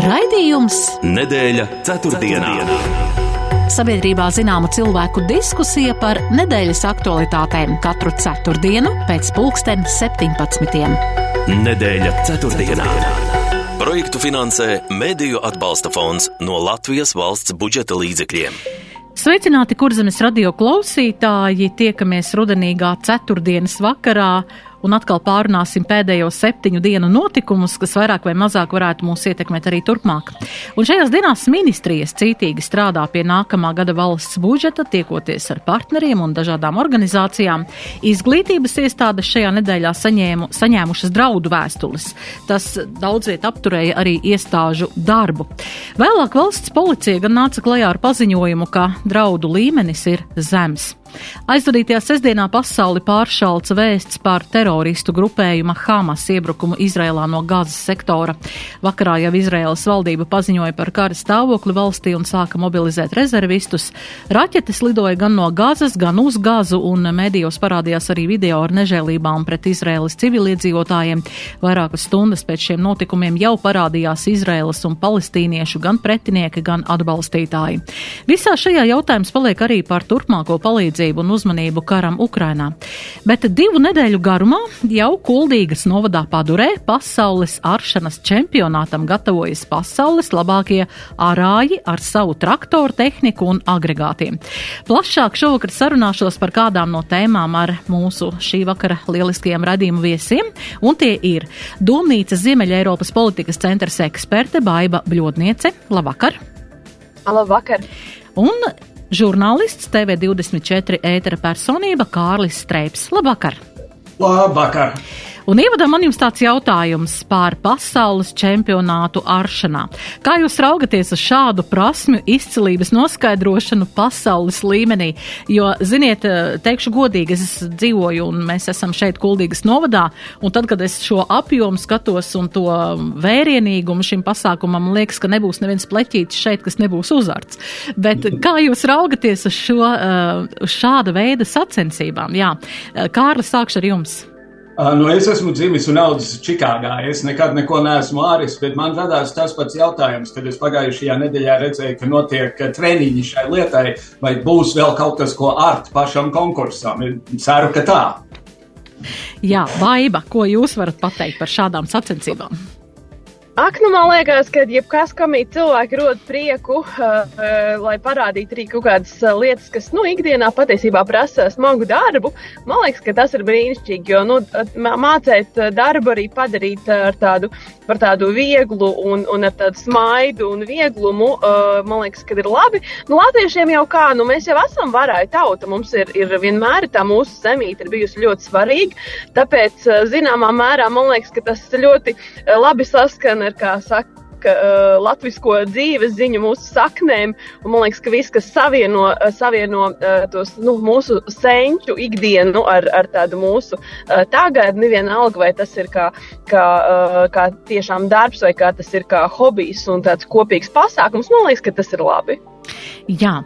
Raidījums Nedēļa ceturtdienā. Sabiedrībā zināma cilvēku diskusija par nedēļas aktualitātēm katru ceturtdienu pēc pulksten 17. Nedēļa ceturtdienā. Projektu finansē Mēdīju atbalsta fonds no Latvijas valsts budžeta līdzekļiem. Sveicināti, kurzemes radio klausītāji! Tiekamies rudenīgā ceturtdienas vakarā un atkal pārunāsim pēdējo septiņu dienu notikumus, kas vairāk vai mazāk varētu mūs ietekmēt arī turpmāk. Un šajās dienās ministrijas cītīgi strādā pie nākamā gada valsts budžeta, tiekoties ar partneriem un dažādām organizācijām. Izglītības iestādes šajā nedēļā saņēmu, saņēmušas draudu vēstules. Tas daudz viet apturēja arī iestāžu darbu. Vēlāk valsts policija gan nāca klajā ar paziņojumu, ka draudu līmenis ir zems. Aizvadītajā sestdienā pasauli pāršalca vēsts par teroristu grupējuma Hamas iebrukumu Izrēlā no Gazas sektora. Vakarā jau Izrēlas valdība paziņoja par kara stāvokli valstī un sāka mobilizēt rezervistus. Raķetes lidoja gan no Gazas, gan uz Gazu, un medijos parādījās arī video ar nežēlībām pret Izrēlas civiliedzīvotājiem. Vairākas stundas pēc šiem notikumiem jau parādījās Izrēlas un palestīniešu gan pretinieki, gan atbalstītāji. Visā šajā jautājums paliek arī par turpmāko palīdzību palīdzību un uzmanību karam Ukrainā. Bet divu nedēļu garumā jau Kuldīgas novadā padurē pasaules aršanas čempionātam gatavojas pasaules labākie arāji ar savu traktoru tehniku un agregātiem. Plašāk šovakar sarunāšos par kādām no tēmām ar mūsu šī vakara lieliskajiem radījumu viesiem, un tie ir Domnīcas Ziemeļa Eiropas politikas centrs eksperte Baiba Bļodniece. Labvakar! Labvakar! Un žurnālists TV24 ētera personība Kārlis Streips. Labvakar! Labvakar! Un ievadā man jums tāds jautājums par pasaules čempionātu aršanā. Kā jūs raugaties uz šādu prasmju izcilības noskaidrošanu pasaules līmenī? Jo, ziniet, teikšu godīgi, es dzīvoju un mēs esam šeit Kuldīgas novadā, un tad, kad es šo apjomu skatos un to vērienīgumu šim pasākumam, liekas, ka nebūs neviens pleķītis šeit, kas nebūs uzarts. Bet kā jūs raugaties uz šo, uz šāda veida sacensībām? Jā, Kārli, sākšu ar jums. Nu, es esmu dzimis un audzis Čikāgā. Es nekad neko neesmu āris, bet man radās tas pats jautājums, kad es pagājušajā nedēļā redzēju, ka notiek treniņi šai lietai, vai būs vēl kaut kas, ko ārt pašam konkursam. Ceru, ka tā. Jā, Baiba, ko jūs varat pateikt par šādām sacensībām? Ak, nu man liekas, ka jebkas, kam ir cilvēki rod prieku, uh, uh, lai parādītu arī kaut kādas uh, lietas, kas, nu, ikdienā patiesībā prasa smagu darbu, man liekas, ka tas ir brīnišķīgi, jo, nu, mācēt darbu arī padarīt ar tādu, par tādu vieglu un, un ar tādu smaidu un vieglumu, uh, man liekas, ka ir labi. Nu, latviešiem jau kā, nu, mēs jau esam varāja tauta, mums ir, ir vienmēr tā mūsu zemīte ir bijusi ļoti svarīga, tāpēc, zināmā mērā, man liekas, ka tas ļoti labi saskana ir, kā saka, uh, latviešu dzīves ziņu, mūsu saknēm. Un, man liekas, ka viss, kas savieno, savieno uh, tos nu, mūsu senču ikdienu ar, ar tādu mūsu uh, tagadni, vienalga, vai tas ir kā, kā, uh, kā tiešām darbs, vai kā tas ir kā hobijs un tāds kopīgs pasākums, man liekas, ka tas ir labi. Jā,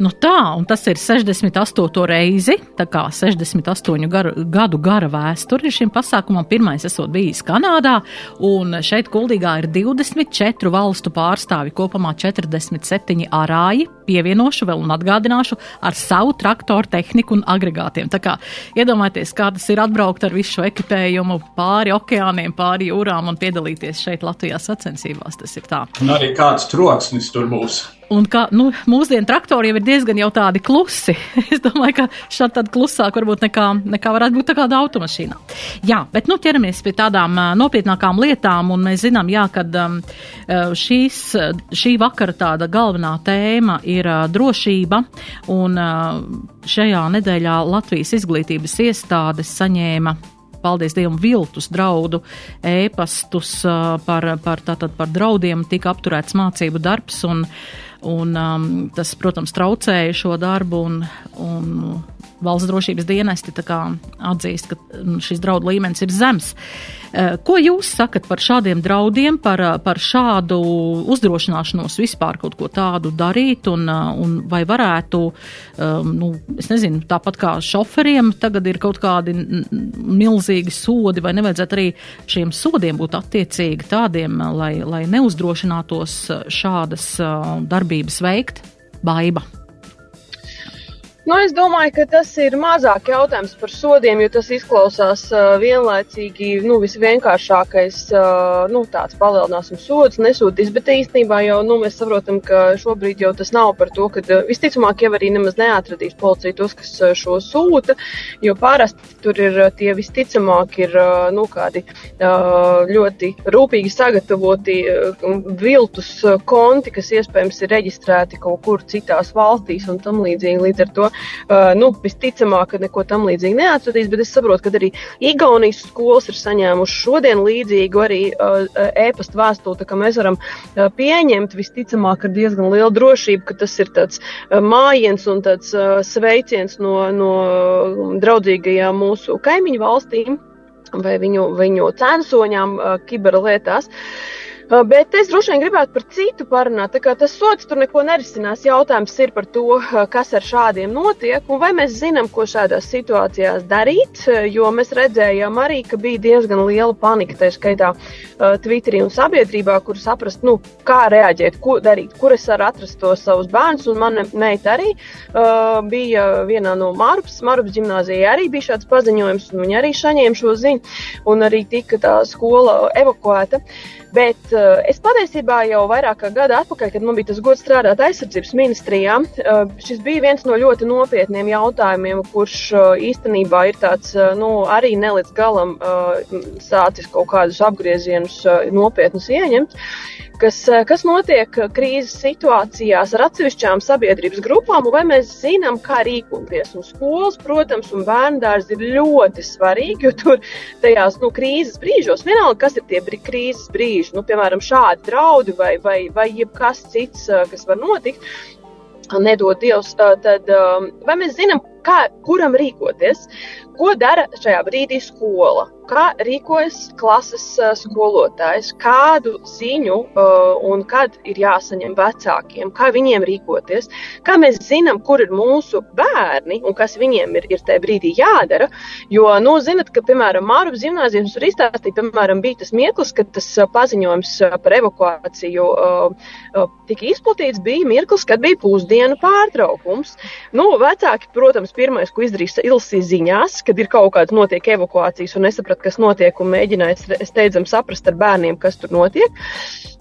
Nu tā, un tas ir 68. reizi, tā kā 68 garu, gadu gara vēsture šim pasākumam. Pirmais esot bijis Kanādā, un šeit Kuldīgā ir 24 valstu pārstāvi, kopumā 47 arāji, pievienošu vēl un atgādināšu ar savu traktoru tehniku un agregātiem. Tā kā iedomājieties, kā tas ir atbraukt ar visu šo ekipējumu pāri okeāniem, pāri jūrām un piedalīties šeit Latvijā sacensībās. Tas ir tā. Un arī kāds troksnis tur būs. Un kā nu, mūsdienu traktori jau ir diezgan jau tādi klusi. es domāju, ka šādi tādi klusāki varbūt nekā, nekā varētu būt kāda automašīna. Jā, bet nu ķeramies pie tādām nopietnākām lietām, un mēs zinām, jā, ka um, šīs, šī vakara tāda galvenā tēma ir drošība, un šajā nedēļā Latvijas izglītības iestādes saņēma paldies Dievam, viltus draudu, ēpastus par, par, tātad par draudiem, tika apturēts mācību darbs un uh, un um, tas, protams, traucēja šo darbu un, un valsts drošības dienesti atzīst, ka mm, šis draudu līmenis ir zems. Eh, ko jūs sakat par šādiem draudiem, par, eh, par šādu uzdrošināšanos vispār kaut ko tādu darīt, un, eh, un vai varētu, nu, es nezinu, tāpat kā šoferiem tagad ir kaut kādi milzīgi sodi, vai nevajadzētu arī šiem sodiem būt attiecīgi tādiem, lai, lai neuzdrošinātos šādas darbības veikt? Baiba. Nu, es domāju, ka tas ir mazāk jautājums par sodiem, jo tas izklausās uh, vienlaicīgi nu, visvienkāršākais uh, nu, tāds palielināsim sods, nesūtīs, bet īstenībā jau nu, mēs saprotam, ka šobrīd jau tas nav par to, ka uh, visticamāk jau arī nemaz neatradīs policija tos, kas uh, šo sūta, jo parasti tur ir uh, tie visticamāk ir uh, nu, kādi uh, ļoti rūpīgi sagatavoti uh, viltus uh, konti, kas iespējams ir reģistrēti kaut kur citās valstīs un tam līdzīgi līdz ar to. Uh, nu, visticamāk, ka neko tam līdzīgu neatradīs, bet es saprotu, ka arī Igaunijas skolas ir saņēmušas šodien līdzīgu arī uh, e-pasta vēstuli, ka mēs varam uh, pieņemt visticamāk ar diezgan lielu drošību, ka tas ir tāds uh, mājiens un tāds uh, sveiciens no, no draudzīgajām mūsu kaimiņu valstīm vai viņu, viņu censoņām uh, kiberlietās. Uh, Bet es droši vien gribētu par citu parunāt. Tas sots tur neko nerisinās. Jautājums ir par to, kas ar šādiem notiek un vai mēs zinām, ko šādās situācijās darīt. Jo mēs redzējām arī, ka bija diezgan liela panika, tā skaitā Twitterī un sabiedrībā, kur saprast, nu, kā reaģēt, ko darīt, kur es varu atrast tos savus bērnus. Un mana meita arī uh, bija vienā no Mārupas, Mārupas gimnāzijā arī bija šāds paziņojums, un viņa arī saņēma šo ziņu, un arī tika tā skola evakuēta. Bet uh, es patiesībā jau vairāk kā gadu atpakaļ, kad man bija tas gods strādāt aizsardzības ministrijā, uh, šis bija viens no ļoti nopietniem jautājumiem, kurš uh, īstenībā ir tāds uh, nu, arī nelīdz galam uh, sācis kaut kādus apgriezienus uh, nopietnus ieņemt. Kas, kas notiek krīzes situācijās ar atsevišķām sabiedrības grupām, vai mēs zinām, kā rīkoties. Un skolas, protams, un bērnu dārzi ir ļoti svarīgi, jo tur tajās nu, krīzes brīžos, vienalga, kas ir tie krīzes brīži, nu, piemēram, šādi draudi vai, vai, vai jebkas cits, kas var notikt, nedod Dievs, tad vai mēs zinām, kā, kuram rīkoties, ko dara šajā brīdī skola, kā rīkojas klases skolotājs, kādu ziņu un kad ir jāsaņem vecākiem, kā viņiem rīkoties, kā mēs zinām, kur ir mūsu bērni un kas viņiem ir, ir tajā brīdī jādara. Jo, nu, zinat, ka, piemēram, Mārupas gimnāzijas tur izstāstīja, piemēram, bija tas mirklis, kad tas paziņojums par evakuāciju tika izplatīts, bija mirklis, kad bija pusdienu pārtraukums. Nu, vecāki, protams, pirmais, ko izdarīja, ilsīs ziņās, kad ir kaut kāds notiek evakuācijas un nesaprata, kas notiek, un mēģināja steidzam saprast ar bērniem, kas tur notiek.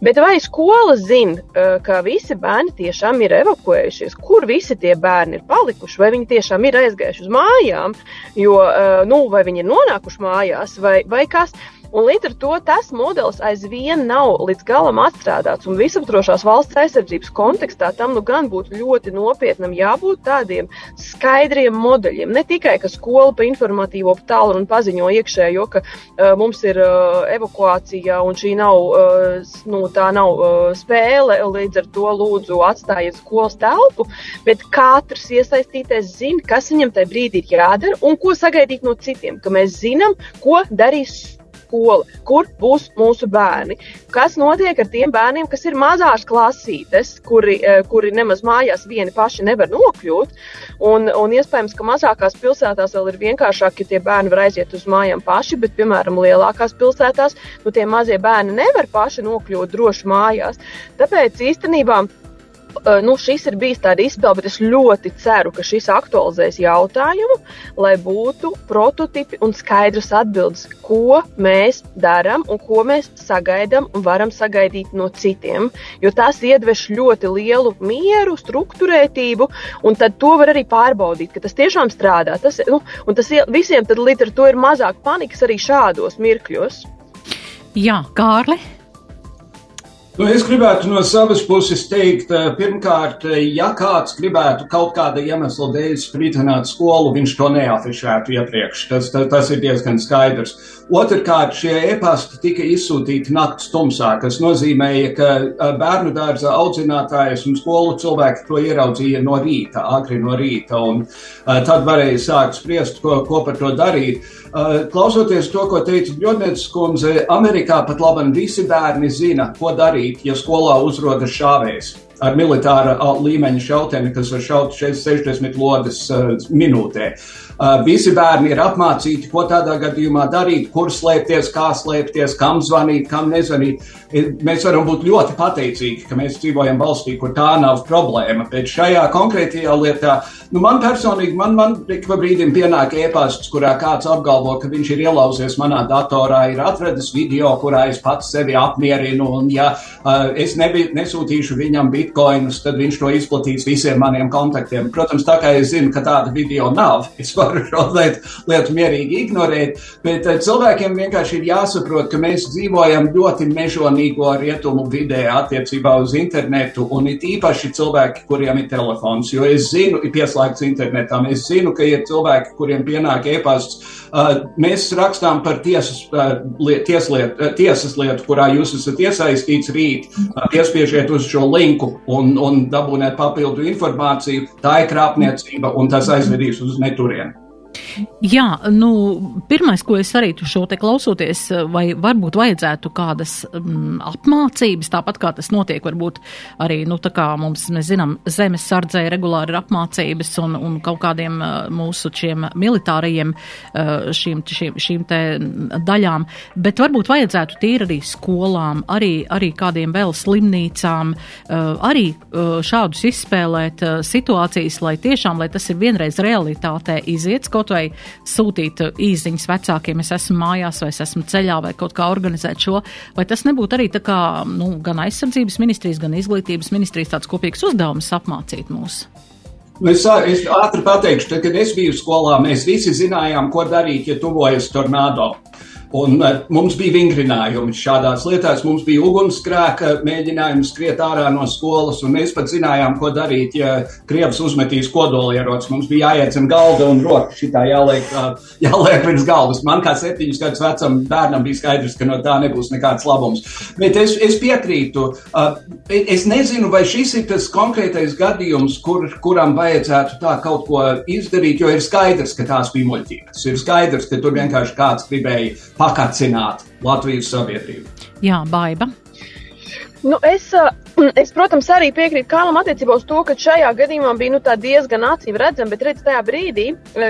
Bet vai skola zina, ka visi bērni tiešām ir evakuējušies, kur visi tie bērni ir palikuši, vai viņi tiešām ir aizgājuši uz mājām, jo, nu, vai viņi ir nonākuši mājās, vai, vai kas. Un līdz ar to tas modelis aizvien nav līdz galam atstrādāts. Un visaptrošās valsts aizsardzības kontekstā tam nu gan būtu ļoti nopietnam jābūt tādiem skaidriem modeļiem. Ne tikai, ka skola pa informatīvo tālu un paziņo iekšējo, ka uh, mums ir uh, evakuācija un šī nav, uh, nu, tā nav uh, spēle, līdz ar to lūdzu atstājiet skolas telpu, bet katrs iesaistītais zina, kas viņam tajā brīdī ir jādara un ko sagaidīt no citiem, ka mēs zinām, ko darīs skola, kur būs mūsu bērni. Kas notiek ar tiem bērniem, kas ir mazās klasītes, kuri, eh, kuri nemaz mājās vieni paši nevar nokļūt. Un, un iespējams, ka mazākās pilsētās vēl ir vienkāršāk, ja tie bērni var aiziet uz mājām paši, bet, piemēram, lielākās pilsētās nu, tie mazie bērni nevar paši nokļūt droši mājās. Tāpēc īstenībā nu, šis ir bijis tāds izpēle, bet es ļoti ceru, ka šis aktualizēs jautājumu, lai būtu prototipi un skaidrs atbildes, ko mēs darām un ko mēs sagaidām un varam sagaidīt no citiem. Jo tas iedvež ļoti lielu mieru, struktūrētību, un tad to var arī pārbaudīt, ka tas tiešām strādā. Tas, nu, un tas visiem tad līdz ar to ir mazāk panikas arī šādos mirkļos. Jā, Kārli. Nu, es gribētu no savas puses teikt, eh, pirmkārt, eh, ja kāds gribētu kaut kāda iemesla dēļ spritināt skolu, viņš to neafišētu iepriekš. Tas, tas, tas ir diezgan skaidrs. Otrkārt, šie e-pasti tika izsūtīti naktas tumsā, kas nozīmēja, ka bērnu dārza audzinātājs un skolu cilvēki to ieraudzīja no rīta, agri no rīta, un tad varēja sākt spriest, ko, ko par to darīt. Klausoties to, ko teica Bļodnieces kundze, Amerikā pat labam visi bērni zina, ko darīt ja skolā uzrodas šāvējs ar militāra līmeņa šauteni, kas var šaut 60 lodes minūtē. Uh, visi bērni ir apmācīti, ko tādā gadījumā darīt, kur slēpties, kā slēpties, kam zvanīt, kam nezvanīt. Mēs varam būt ļoti pateicīgi, ka mēs dzīvojam valstī, kur tā nav problēma. Bet šajā konkrētajā lietā, nu, man personīgi, man, man ik pa brīdim pienāk ēpasts, kurā kāds apgalvo, ka viņš ir ielauzies manā datorā, ir atradis video, kurā es pats sevi apmierinu, un ja uh, es nebi, nesūtīšu viņam bitkoinus, tad viņš to izplatīs visiem maniem kontaktiem. Protams, tā kā es zinu, ka tāda video nav, es varu varu šo lietu, lietu mierīgi ignorēt, bet uh, cilvēkiem vienkārši ir jāsaprot, ka mēs dzīvojam ļoti mežonīgo rietumu vidē attiecībā uz internetu, un it īpaši cilvēki, kuriem ir telefons, jo es zinu, ir pieslēgts internetam, es zinu, ka ir cilvēki, kuriem pienāk e-pasts. Uh, mēs rakstām par tiesas, liet, tiesliet, tiesas lietu, kurā jūs esat iesaistīts rīt, piespiežiet uz šo linku un, un dabūniet papildu informāciju. Tā ir krāpniecība, un tas aizvedīs uz neturienu. Jā, nu, pirmais, ko es arī šo te klausoties, vai varbūt vajadzētu kādas um, apmācības, tāpat kā tas notiek, varbūt arī, nu, tā kā mums, mēs zinām, zemes sardzē regulāri ir apmācības un, un kaut kādiem mūsu šiem militārajiem šīm, šīm, šīm te daļām, bet varbūt vajadzētu tīri arī skolām, arī, arī kādiem vēl slimnīcām, arī šādus izspēlēt situācijas, lai tiešām, lai tas ir vienreiz realitātē iziets kaut vai sūtīt īziņas vecākiem, es esmu mājās, vai es esmu ceļā, vai kaut kā organizēt šo, vai tas nebūtu arī tā kā, nu, gan aizsardzības ministrijas, gan izglītības ministrijas tāds kopīgs uzdevums apmācīt mūs? Es, es ātri pateikšu, tad, kad es biju skolā, mēs visi zinājām, ko darīt, ja tuvojas tornado. Un uh, mums bija vingrinājumi šādās lietās. Mums bija ugunsgrēka mēģinājums skriet ārā no skolas, un mēs pat zinājām, ko darīt, ja Krievs uzmetīs kodolierocis. Mums bija jāiet zem galda un roka šitā jāliek, uh, jāliek virs galvas. Man kā septiņus gadus vecam bērnam bija skaidrs, ka no tā nebūs nekāds labums. Bet es, es piekrītu. Uh, es nezinu, vai šis ir tas konkrētais gadījums, kur, kuram vajadzētu tā kaut ko izdarīt, jo ir skaidrs, ka tās bija muļķības. Ir skaidrs, ka tur vienkārši kāds gribēja pakacināt Latvijas sabiedrību. Jā, baiba. Nu, es, es, protams, arī piekrītu Kālam attiecībā uz to, ka šajā gadījumā bija nu, diezgan acīm redzama, bet redz, tajā brīdī,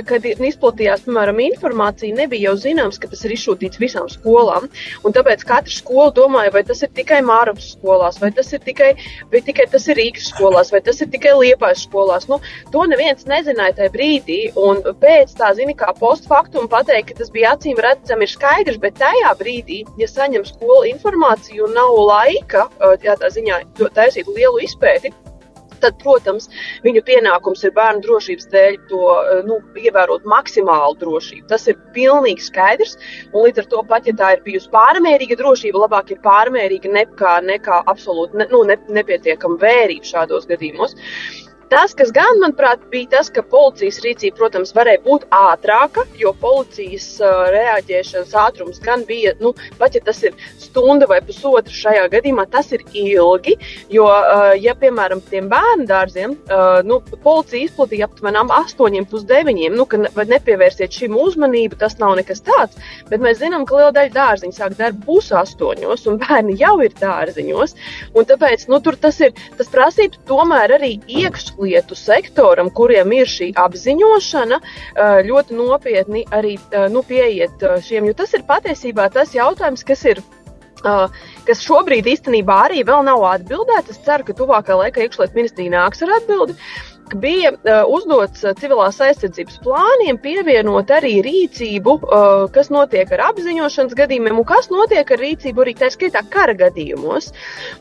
kad izplatījās, piemēram, informācija, nebija jau zināms, ka tas ir izsūtīts visām skolām. Un tāpēc katra skola domāja, vai tas ir tikai Māravas skolās, vai tas ir tikai, vai tikai tas ir Rīgas skolās, vai tas ir tikai Liepājas skolās. Nu, to neviens nezināja tajā brīdī, un pēc tā, zini, kā postfaktum pateikt, ka tas bija acīm redzami, ir skaidrs, bet tajā brīdī, ja saņem skola informāciju un nav laika, jā, tā ziņā taisīt lielu izpēti. Tad, protams, viņu pienākums ir bērnu drošības dēļ to nu, ievērot maksimālu drošību. Tas ir pilnīgi skaidrs. Līdz ar to pat, ja tā ir bijusi pārmērīga drošība, labāk ir pārmērīga nekā, nekā absolūti ne, nu, ne, nepietiekama vērība šādos gadījumos. Tas, kas gan, manuprāt, bija tas, ka policijas rīcība, protams, varēja būt ātrāka, jo policijas uh, reaģēšanas ātrums gan bija, nu, pat ja tas ir stunda vai pusotra šajā gadījumā, tas ir ilgi. Jo, uh, ja, piemēram, tiem bērnu dārziem, uh, nu, policija izplatīja aptuveni 8,9, nu, ka ne, nepievērsiet šim uzmanību, tas nav nekas tāds. Bet mēs zinām, ka liela daļa dārziņu sāk darbu pusastoņos, un bērni jau ir dārziņos. Tāpēc nu, tas, ir, tas prasītu tomēr arī iekšā tieslietu sektoram, kuriem ir šī apziņošana, ļoti nopietni arī nu, pieiet šiem, jo tas ir patiesībā tas jautājums, kas ir. Uh, kas šobrīd īstenībā arī vēl nav atbildēts. Es ceru, ka tuvākajā laikā iekšlietu ministrija nāks ar atbildi. Bija uh, uzdots uh, civilās aizsardzības plāniem pievienot arī rīcību, uh, kas notiek ar apziņošanas gadījumiem un kas notiek ar rīcību arī tā skaitā kara gadījumos.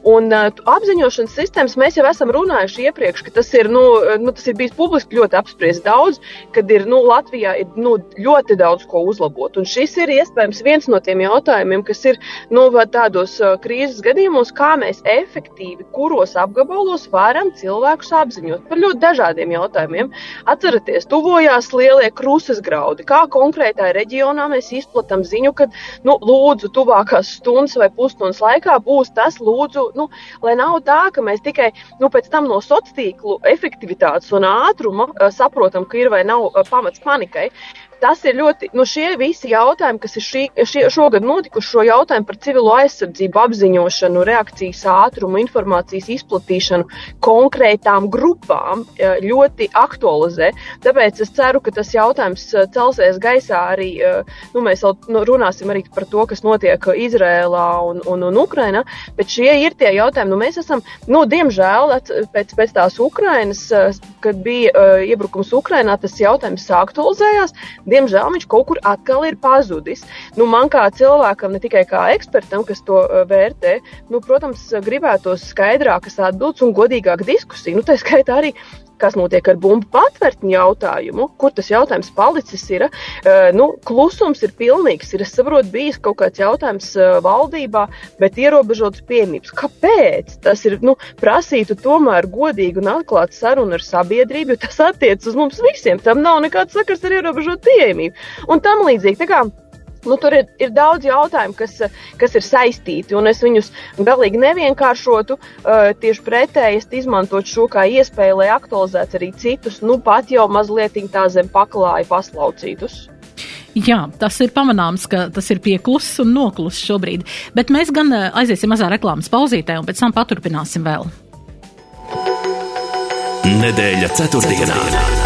Un apziņošanas sistēmas mēs jau esam runājuši iepriekš, ka tas ir, nu, nu, tas ir bijis publiski ļoti apspriests daudz, kad ir, nu, Latvijā ir nu, ļoti daudz ko uzlabot. Un šis ir iespējams viens no tiem jautājumiem, kas ir, nu, tādos krīzes gadījumos, kā mēs efektīvi, kuros apgabalos varam cilvēkus apziņot par ļoti dažādiem jautājumiem. Atcerieties, tuvojās lielie krusas graudi. Kā konkrētā reģionā mēs izplatām ziņu, ka, nu, lūdzu, tuvākās stundas vai pusstundas laikā būs tas, lūdzu, nu, lai nav tā, ka mēs tikai nu, pēc tam no sociālā tīklu efektivitātes un ātruma uh, saprotam, ka ir vai nav uh, pamats panikai tas ir ļoti, nu, šie visi jautājumi, kas ir šī, šie, šogad notikuši, šo jautājumu par civilo aizsardzību, apziņošanu, reakcijas ātrumu, informācijas izplatīšanu konkrētām grupām eh, ļoti aktualizē. Tāpēc es ceru, ka tas jautājums eh, celsies gaisā arī, eh, nu, mēs vēl nu, runāsim arī par to, kas notiek Izrēlā un, un, un Ukrainā, bet šie ir tie jautājumi, nu, mēs esam, nu, diemžēl, pēc, pēc tās Ukrainas, kad bija iebrukums Ukrainā, tas jautājums aktualizējās, diemžēl viņš kaut kur atkal ir pazudis. Nu, man kā cilvēkam, ne tikai kā ekspertam, kas to uh, vērtē, nu, protams, gribētos skaidrākas atbildes un godīgāku diskusiju. Nu, tā skaitā arī kas notiek ar bumbu patvērtņu jautājumu, kur tas jautājums palicis ir. Uh, nu, klusums ir pilnīgs. Ir, es saprotu, bijis kaut kāds jautājums uh, valdībā, bet ierobežots pieejamības. Kāpēc? Tas ir nu, prasītu tomēr godīgu un atklātu sarunu ar sabiedrību, jo tas attiecas uz mums visiem. Tam nav nekāds sakars ar ierobežotu pieejamību un tam līdzīgi. Nu, tur ir, ir daudz jautājumu, kas, kas ir saistīti, un es viņus galīgi nevienkāršotu. Uh, tieši pretēji, es izmantotu šo kā iespēju, lai aktualizētu arī citus, nu pat jau mazliet tā zem paklāja paslaucītus. Jā, tas ir pamanāms, ka tas ir pieklusis un noklusis šobrīd. Bet mēs gan aiziesim mazā reklāmas pauzītē, un pēc tam paturpināsim vēl. Nedēļa ceturtdienā. ceturtdienā.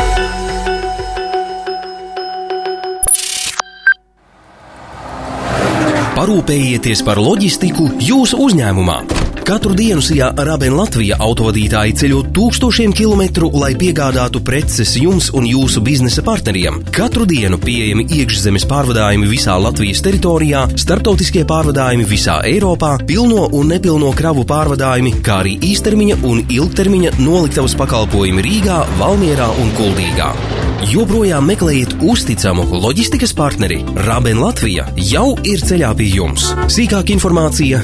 Parūpējieties par loģistiku jūsu uzņēmumā. Katru dienu Sijā Arābēna Latvija autovadītāji ceļo tūkstošiem kilometru, lai piegādātu preces jums un jūsu biznesa partneriem. Katru dienu pieejami iekšzemes pārvadājumi visā Latvijas teritorijā, starptautiskie pārvadājumi visā Eiropā, pilno un nepilno kravu pārvadājumi, kā arī īstermiņa un ilgtermiņa noliktavas pakalpojumi Rīgā, Valmierā un Kuldīgā. Joprojām meklējiet uzticamu loģistikas partneri. Raben Latvija jau ir ceļā pie jums. Sīkāka informācija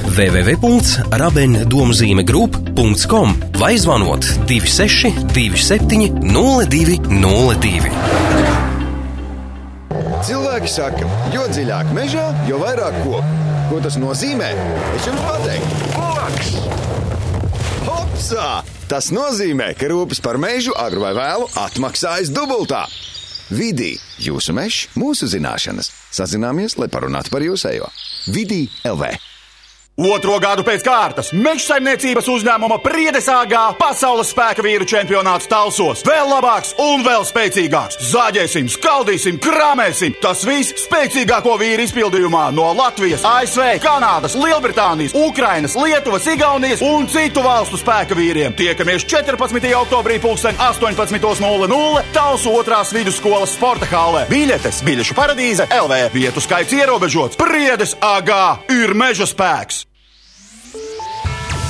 www.rabendomzīmegroup.com vai zvanot 26 27 0202. Cilvēki saka, jo dziļāk mežā, jo vairāk koku. Ko tas nozīmē? Es jums pateiktu, Loks! Hopsā! Tas nozīmē, ka rūpes par mežu agru vai vēlu atmaksājas dubultā. Vidī jūsu mežs, mūsu zināšanas. Sazināmies, lai parunātu par jūsējo. Vidī LV. Otro gadu pēc kārtas meža saimniecības uzņēmuma Priedesāgā pasaules spēka vīru čempionāts Talsos. Vēl labāks un vēl spēcīgāks. Zāģēsim, skaldīsim, krāmēsim. Tas viss spēcīgāko vīru izpildījumā no Latvijas, ASV, Kanādas, Lielbritānijas, Ukrainas, Lietuvas, Igaunijas un citu valstu spēka vīriem. Tiekamies 14. oktobrī 18.00 Talsu otrās vidusskolas sporta hālē. Biļetes biļešu paradīze LV. Vietu skaits ierobežots. Priedes AGA ir meža spēks.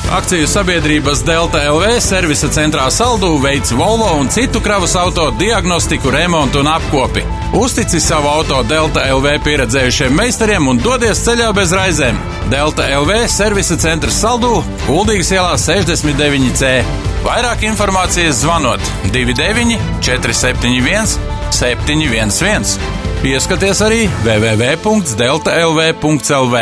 Akciju sabiedrības Delta LV servisa centrā Saldū veids Volvo un citu kravas auto diagnostiku, remontu un apkopi. Uztici savu auto Delta LV pieredzējušiem meistariem un dodies ceļā bez raizēm. Delta LV servisa centrs Saldū, Kuldīgas ielā 69C. Vairāk informācijas zvanot 29 471 711. Pieskaties arī www.deltalv.lv.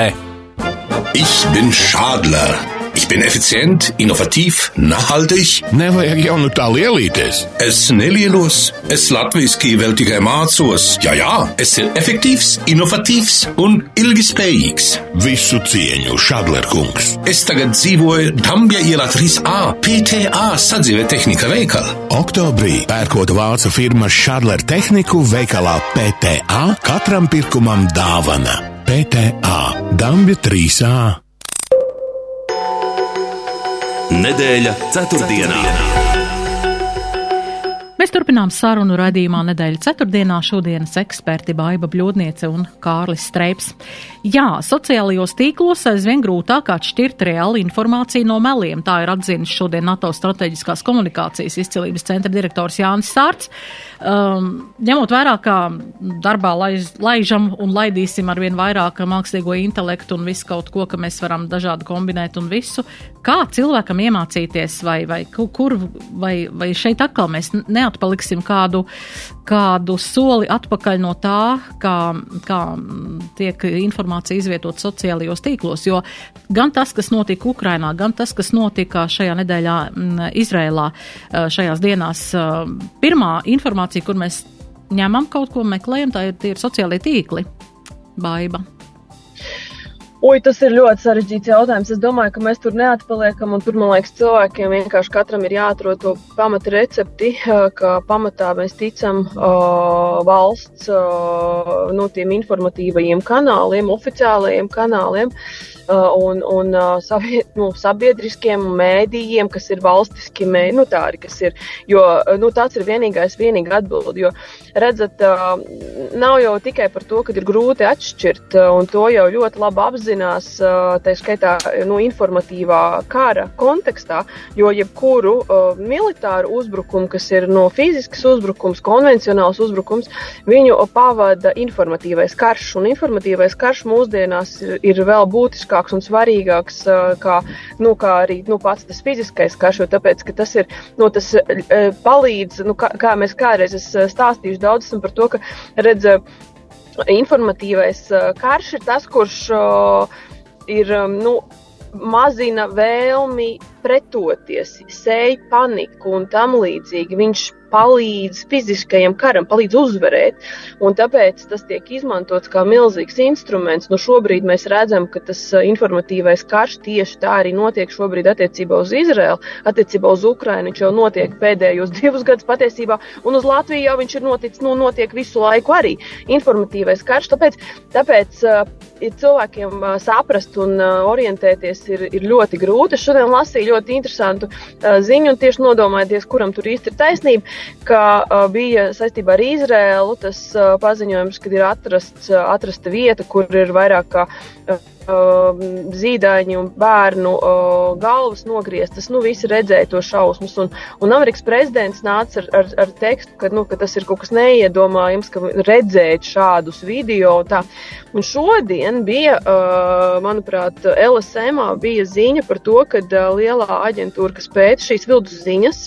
Ich bin Schadler. Ich bin effizient, innovativ, nachhaltig. Nevajag jau nu tā lielīties. Es nelielos, es latviešu vēl tikai mācos. Jā, jā, es esmu efektīvs, inovatīvs un ilgspējīgs. Visu cieņu, Šadlerkungs. Es tagad dzīvoju Dambja ielā 3A, PTA sadzīvē tehnika veikalā. Oktobrī pērkot vācu firmas Šadler tehniku veikalā PTA katram pirkumam dāvana. PTA Dambja 3A. Nedēļa ceturtdienā. Mēs turpinām sarunu raidījumā nedēļa ceturtdienā šodienas eksperti Baiba Bļodniece un Kārlis Streips. Jā, sociālajos tīklos aizvien grūtāk atšķirt reāli informāciju no meliem. Tā ir atzinis šodien NATO strateģiskās komunikācijas izcilības centra direktors Jānis Sārts. Um, ņemot vērā, ka darbā laiž, laižam un laidīsim arvien vairāk mākslīgo intelektu un visu kaut ko, ka mēs varam dažādi kombinēt un visu, kā cilvēkam iemācīties vai, vai kur, vai, vai šeit atkal mēs neatpaliksim kādu, kādu soli atpakaļ no tā, kā, kā tiek informācija izvietot sociālajos tīklos. Jo gan tas, kas notika Ukrainā, gan tas, kas notika šajā nedēļā Izrēlā, šajās dienās, pirmā informācija, kur mēs ņemam kaut ko, meklējam, tā ir, ir sociālie tīkli. Baiba. Ui, tas ir ļoti sarežģīts jautājums. Es domāju, ka mēs tur neatpaliekam, tur, man liekas, cilvēkiem vienkārši katram ir jāatrod to pamata recepti, ka pamatā mēs ticam uh, valsts uh, no tiem informatīvajiem kanāliem, oficiālajiem kanāliem. Uh, Uh, un, un uh, savie, nu, sabiedriskiem mēdījiem, kas ir valstiski mēdī, nu, tā arī kas ir. Jo uh, nu, tāds ir vienīgais, vienīgā atbilde. Jo, redzat, nav jau tikai par to, ka ir grūti atšķirt, un to jau ļoti labi apzinās, tā skaitā, nu, informatīvā kara kontekstā, jo jebkuru militāru uzbrukumu, kas ir no fizisks uzbrukums, konvencionāls uzbrukums, viņu pavada informatīvais karš, un informatīvais karš mūsdienās ir, ir vēl būtiskāk būtiskāks un svarīgāks kā, nu, kā arī nu, pats tas fiziskais karš, jo tāpēc, ka tas ir, nu, tas palīdz, nu, kā, kā mēs kādreiz stāstījuši daudz esam par to, ka, redz, informatīvais karš ir tas, kurš ir, nu, mazina vēlmi pretoties, sēž paniku un tam līdzīgi. Viņš palīdz fiziskajam karam, palīdz uzvarēt. Un tāpēc tas tiek izmantots kā milzīgs instruments. Nu, šobrīd mēs redzam, ka tas uh, informatīvais karš tieši tā arī notiek šobrīd attiecībā uz Izraelu, attiecībā uz Ukrainu. Viņš jau notiek pēdējos divus gadus patiesībā, un uz Latviju jau viņš ir noticis, nu, notiek visu laiku arī informatīvais karš. Tāpēc, tāpēc uh, cilvēkiem uh, saprast un orientēties ir, ir ļoti grūti. Es šodien lasīju ļoti interesantu ziņu un tieši nodomājieties, kuram tur īsti ir taisnība ka uh, bija saistībā ar Izrēlu tas uh, paziņojums, kad ir atrasts, uh, atrasta vieta, kur ir vairāk kā uh, zīdaiņu un bērnu galvas nogrieztas. Nu, visi redzēja to šausmas. Un, un Amerikas prezidents nāca ar, ar, ar tekstu, ka, nu, ka tas ir kaut kas neiedomājams, ka redzēt šādus video. Un, tā. un šodien bija, manuprāt, LSM bija ziņa par to, ka lielā aģentūra, kas pēta šīs viltus ziņas,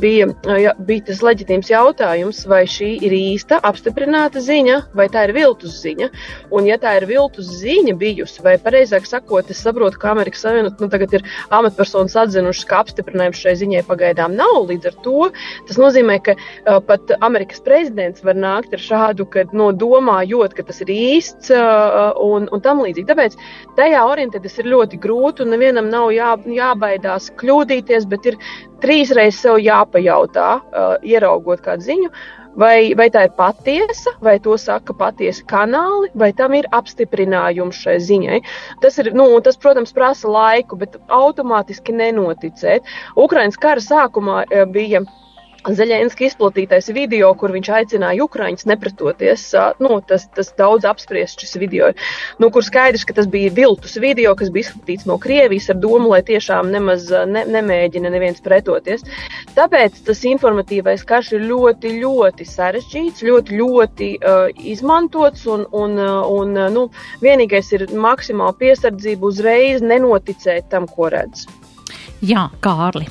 bija, ja, bija tas leģitīms jautājums, vai šī ir īsta apstiprināta ziņa, vai tā ir viltus ziņa. Un, ja tā ir viltus ziņa bijusi, bijusi. Vai pareizāk sakot, es saprotu, ka Amerikas Savienotās nu, tagad ir amatpersonas atzinušas, ka apstiprinājums šai ziņai pagaidām nav. Līdz ar to tas nozīmē, ka uh, pat Amerikas prezidents var nākt ar šādu, no domājot, ka tas ir īsts uh, un, un tam līdzīgi. Tāpēc tajā orientēties ir ļoti grūti un nevienam nav jā, jābaidās kļūdīties, bet ir trīsreiz sev jāpajautā, uh, ieraugot kādu ziņu. Uh, Vai, vai tā ir patiesa, vai to saka patiesi kanāli, vai tam ir apstiprinājums šai ziņai. Tas, ir, nu, tas, protams, prasa laiku, bet automātiski nenoticēt. Ukraiņas kara sākumā eh, bija Zeļenska izplatītais video, kur viņš aicināja Ukraiņus nepretoties, nu, tas, tas daudz apspriests šis video, nu, kur skaidrs, ka tas bija viltus video, kas bija izplatīts no Krievijas ar domu, lai tiešām nemaz ne, nemēģina neviens pretoties. Tāpēc tas informatīvais karš ir ļoti, ļoti sarežģīts, ļoti, ļoti uh, izmantots un, un, un nu, vienīgais ir maksimāla piesardzība uzreiz nenoticēt tam, ko redz. Jā, Kārli.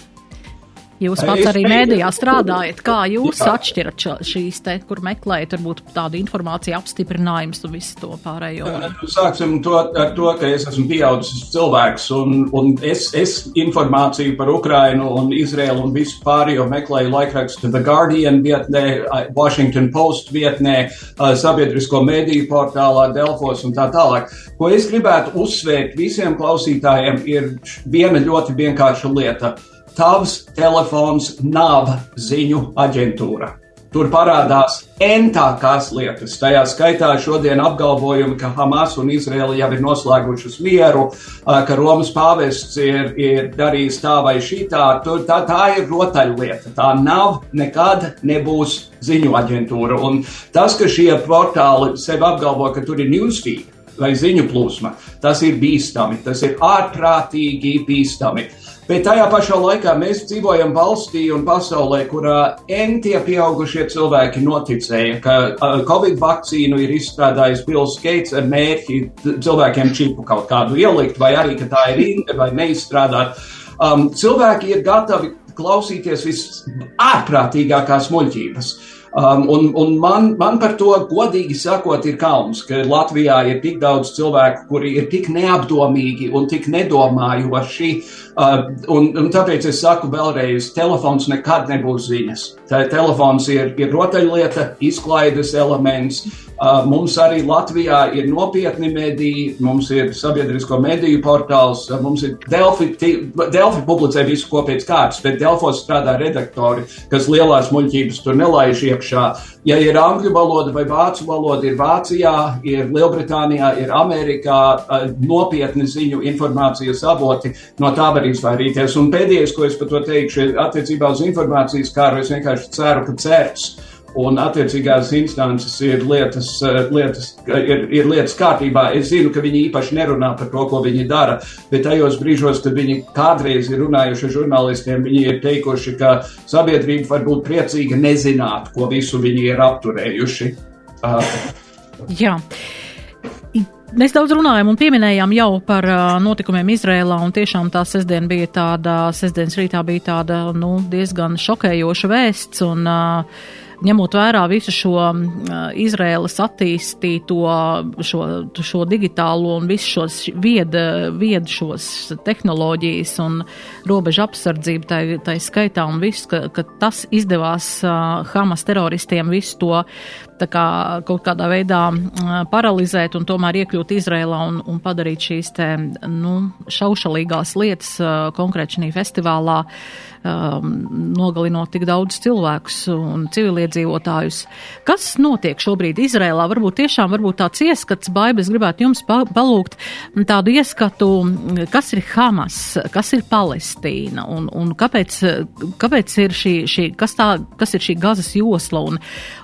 Jūs pats arī mēdījā strādājat. Kā jūs Jā. atšķirat šīs te, kur meklējat, varbūt tādu informāciju apstiprinājumus un visu to pārējo? Nu, sāksim to, ar to, ka es esmu pieaudzis cilvēks un, un es, es informāciju par Ukrainu un Izraelu un visu pārējo meklēju laikrakstu The Guardian vietnē, Washington Post vietnē, sabiedrisko mediju portālā, Delfos un tā tālāk. Ko es gribētu uzsvērt visiem klausītājiem ir viena ļoti vienkārša lieta Tavs telefons nav ziņu aģentūra. Tur parādās entākās lietas. Tajā skaitā šodien apgalvojumi, ka Hamas un Izraela jau ir noslēgušas mieru, ka Romas pāvests ir, ir darījis tā vai šitā. Tā, tā ir rotaļlieta. Tā nav nekad nebūs ziņu aģentūra. Un tas, ka šie portāli sev apgalvo, ka tur ir newsfeed vai ziņu plūsma, tas ir bīstami. Tas ir ārprātīgi bīstami. Bet tajā pašā laikā mēs dzīvojam valstī un pasaulē, kurā entie pieaugušie cilvēki noticēja, ka Covid vakcīnu ir izstrādājis Bills Gates ar mērķi cilvēkiem čipu kaut kādu ielikt, vai arī, ka tā ir inde vai neizstrādāt. Um, cilvēki ir gatavi klausīties visārprātīgākās muļķības. Uh, Um, un un man, man par to, godīgi sakot, ir kauns, ka Latvijā ir tik daudz cilvēku, kuri ir tik neapdomīgi un tik nedomājoši. Uh, un, un tāpēc es saku vēlreiz, telefons nekad nebūs ziņas. Tā telefons ir, ir rotaļlieta, izklaides elements. Uh, mums arī Latvijā ir nopietni mediji, mums ir sabiedrisko mediju portāls, uh, mums ir Delfi, Delfi publicē visu ko pēc kārtas, bet Delfos strādā redaktori, kas lielās muļķības tur nelaiž iekšā. Ja ir angļu valoda vai vācu valoda, ir Vācijā, ir Lielbritānijā, ir Amerikā uh, nopietni ziņu informācijas avoti, no tā var izvairīties. Un pēdējais, ko es par to teikšu, ir attiecībā uz informācijas kāru, es vienkārši ceru, ka certs un attiecīgās instances ir lietas, eh, lietas, ir, ir lietas kārtībā. Es zinu, ka viņi īpaši nerunā par to, ko viņi dara, bet tajos brīžos, kad viņi kādreiz ir runājuši ar žurnālistiem, viņi ir teikuši, ka sabiedrība var būt priecīga nezināt, ko visu viņi ir apturējuši. Uh. Jā. Mēs daudz runājam un pieminējām jau par uh, notikumiem Izrēlā, un tiešām tā sestdiena bija tāda, sestdienas rītā bija tāda, nu, diezgan šokējoša vēsts, un uh, ņemot vērā visu šo Izraēlas attīstīto, šo, šo digitālo un visu šos viedu vied šos tehnoloģijas un robežu apsardzību, tai, tai skaitā un viss, ka, ka tas izdevās uh, Hamas teroristiem visu to kā kaut kādā veidā paralizēt un tomēr iekļūt Izrēlā un, un padarīt šīs te, nu, šaušalīgās lietas konkrēti šī festivālā, um, nogalinot tik daudz cilvēkus un civiliedzīvotājus. Kas notiek šobrīd Izrēlā? Varbūt tiešām varbūt tāds ieskats, Baibas gribētu jums pa, palūgt tādu ieskatu, kas ir Hamas, kas ir Palestīna un, un kāpēc, kāpēc ir šī, šī kas, tā, kas ir šī gazas josla un,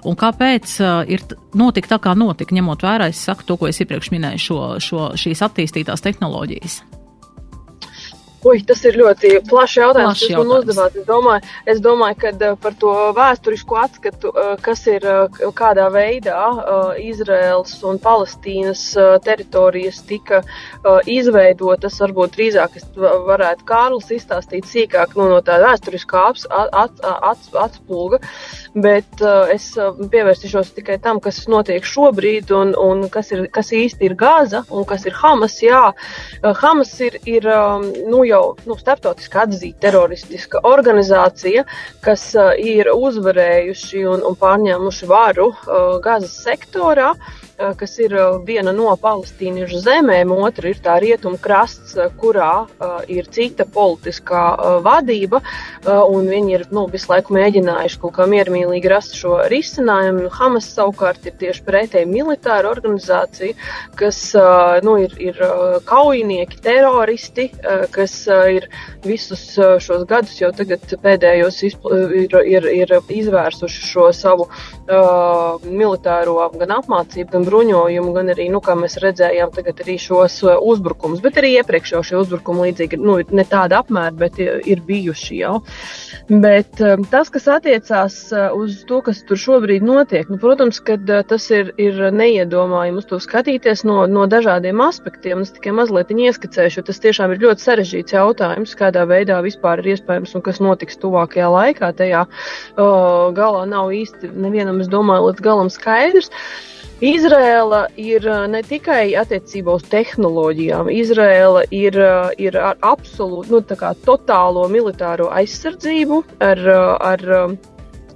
un kāpēc uh, ir notika tā, kā notika, ņemot vērā, es saku to, ko es iepriekš minēju, šo, šo, šīs attīstītās tehnoloģijas. Ui, tas ir ļoti plašs jautājums, kas man uzdevāt. Es domāju, es domāju, ka uh, par to vēsturisko atskatu, uh, kas ir uh, kādā veidā Izraels un Palestīnas teritorijas tika izveidotas, varbūt drīzāk es varētu Kārlis izstāstīt sīkāk no, no tā vēsturiskā ats, ats, ats, atspulga, bet es pievērsīšos tikai tam, kas notiek šobrīd un, un kas, ir, kas īsti ir Gaza un kas ir Hamas. Jā, Hamas ir, ir um, nu, jau nu, starptautiski atzīta teroristiska organizācija, kas uh, ir uzvarējuši un, un pārņēmuši varu uh, Gazas sektorā. Uh, kas ir viena no palestīniešu zemēm, otra ir tā rietumkrasts, kurā ir cita politiskā vadība, un viņi ir nu, visu laiku mēģinājuši kaut kā miermīlīgi rast šo risinājumu. Hamas savukārt ir tieši pretēji militāra organizācija, kas nu, ir, ir kaujinieki, teroristi, kas ir visus šos gadus jau tagad pēdējos ir, ir, ir izvērsuši šo savu uh, militāro gan apmācību, gan bruņojumu, gan arī, nu, kā mēs redzējām, tagad arī šos uh, uzbrukumus, bet arī iepriekš jau šie uzbrukumi līdzīgi, nu, ne tāda apmēra, bet ir bijuši jau. Bet um, tas, kas attiecās uh, uz to, kas tur šobrīd notiek, nu, protams, ka tas ir, ir neiedomājami uz to skatīties no, no dažādiem aspektiem. Es tikai mazliet ieskicēšu, tas tiešām ir ļoti sarežģīts jautājums, kādā veidā vispār ir iespējams un kas notiks tuvākajā laikā. Tajā uh, galā nav īsti nevienam, es domāju, līdz galam skaidrs. Uh, Izrēla ir uh, ne tikai attiecībā uz tehnoloģijām, Izrēla ir, uh, ir ar absolūtu, nu, tā kā totālo militāro aizsardzību, ar, uh, ar